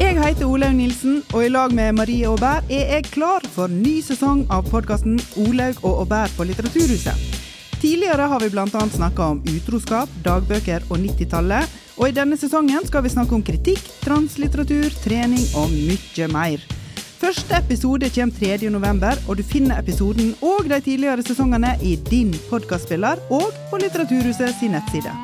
Jeg heter Olaug Nilsen, og i lag med Marie Aubert er jeg klar for ny sesong av podkasten Olaug og Aubert på Litteraturhuset. Tidligere har vi bl.a. snakka om utroskap, dagbøker og 90-tallet. Og i denne sesongen skal vi snakke om kritikk, translitteratur, trening og mye mer. Første episode kommer 3. november, og du finner episoden og de tidligere sesongene i din podkastspiller og på Litteraturhuset sin nettside.